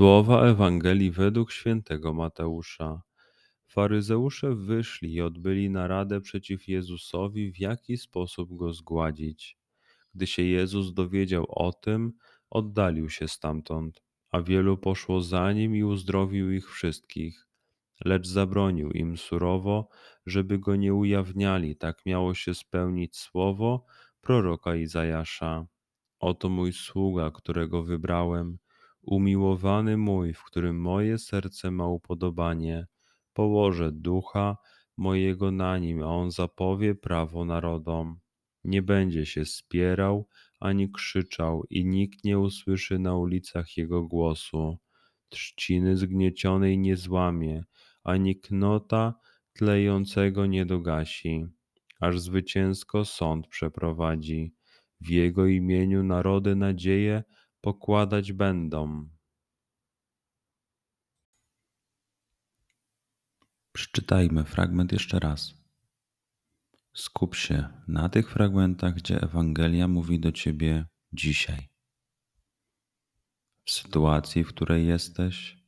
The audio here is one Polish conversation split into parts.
Słowa Ewangelii według świętego Mateusza. Faryzeusze wyszli i odbyli naradę przeciw Jezusowi, w jaki sposób go zgładzić. Gdy się Jezus dowiedział o tym, oddalił się stamtąd, a wielu poszło za nim i uzdrowił ich wszystkich. Lecz zabronił im surowo, żeby go nie ujawniali, tak miało się spełnić słowo proroka Izajasza. Oto mój sługa, którego wybrałem Umiłowany mój, w którym moje serce ma upodobanie, położę ducha mojego na nim, a on zapowie prawo narodom. Nie będzie się spierał ani krzyczał, i nikt nie usłyszy na ulicach jego głosu. Trzciny zgniecionej nie złamie, ani knota tlejącego nie dogasi, aż zwycięsko sąd przeprowadzi. W jego imieniu narody nadzieję pokładać będą. Przeczytajmy fragment jeszcze raz. Skup się na tych fragmentach, gdzie Ewangelia mówi do ciebie dzisiaj. W sytuacji, w której jesteś,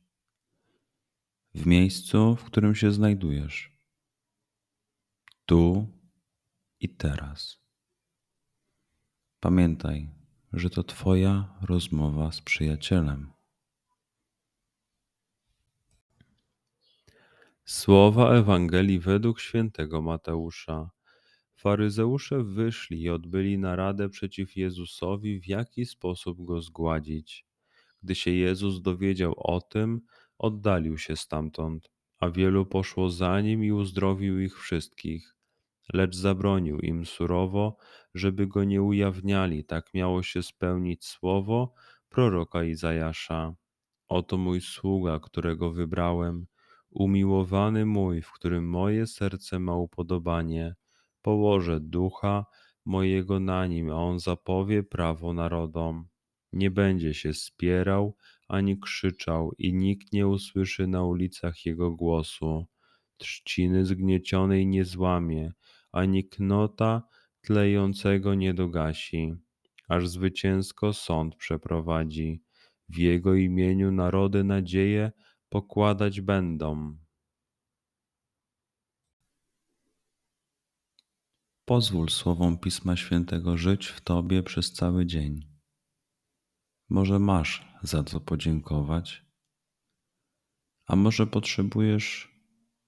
w miejscu, w którym się znajdujesz, tu i teraz. Pamiętaj, że to Twoja rozmowa z przyjacielem. Słowa Ewangelii według świętego Mateusza. Faryzeusze wyszli i odbyli naradę przeciw Jezusowi, w jaki sposób go zgładzić. Gdy się Jezus dowiedział o tym, oddalił się stamtąd, a wielu poszło za nim i uzdrowił ich wszystkich lecz zabronił im surowo, żeby go nie ujawniali, tak miało się spełnić słowo proroka Izajasza. Oto mój sługa, którego wybrałem, umiłowany mój, w którym moje serce ma upodobanie. Położę ducha mojego na nim, a on zapowie prawo narodom. Nie będzie się spierał ani krzyczał, i nikt nie usłyszy na ulicach jego głosu. Trzciny zgniecionej nie złamie, ani knota tlejącego nie dogasi, aż zwycięsko sąd przeprowadzi. W Jego imieniu narody nadzieję pokładać będą. Pozwól słowom Pisma Świętego żyć w Tobie przez cały dzień. Może masz za co podziękować, a może potrzebujesz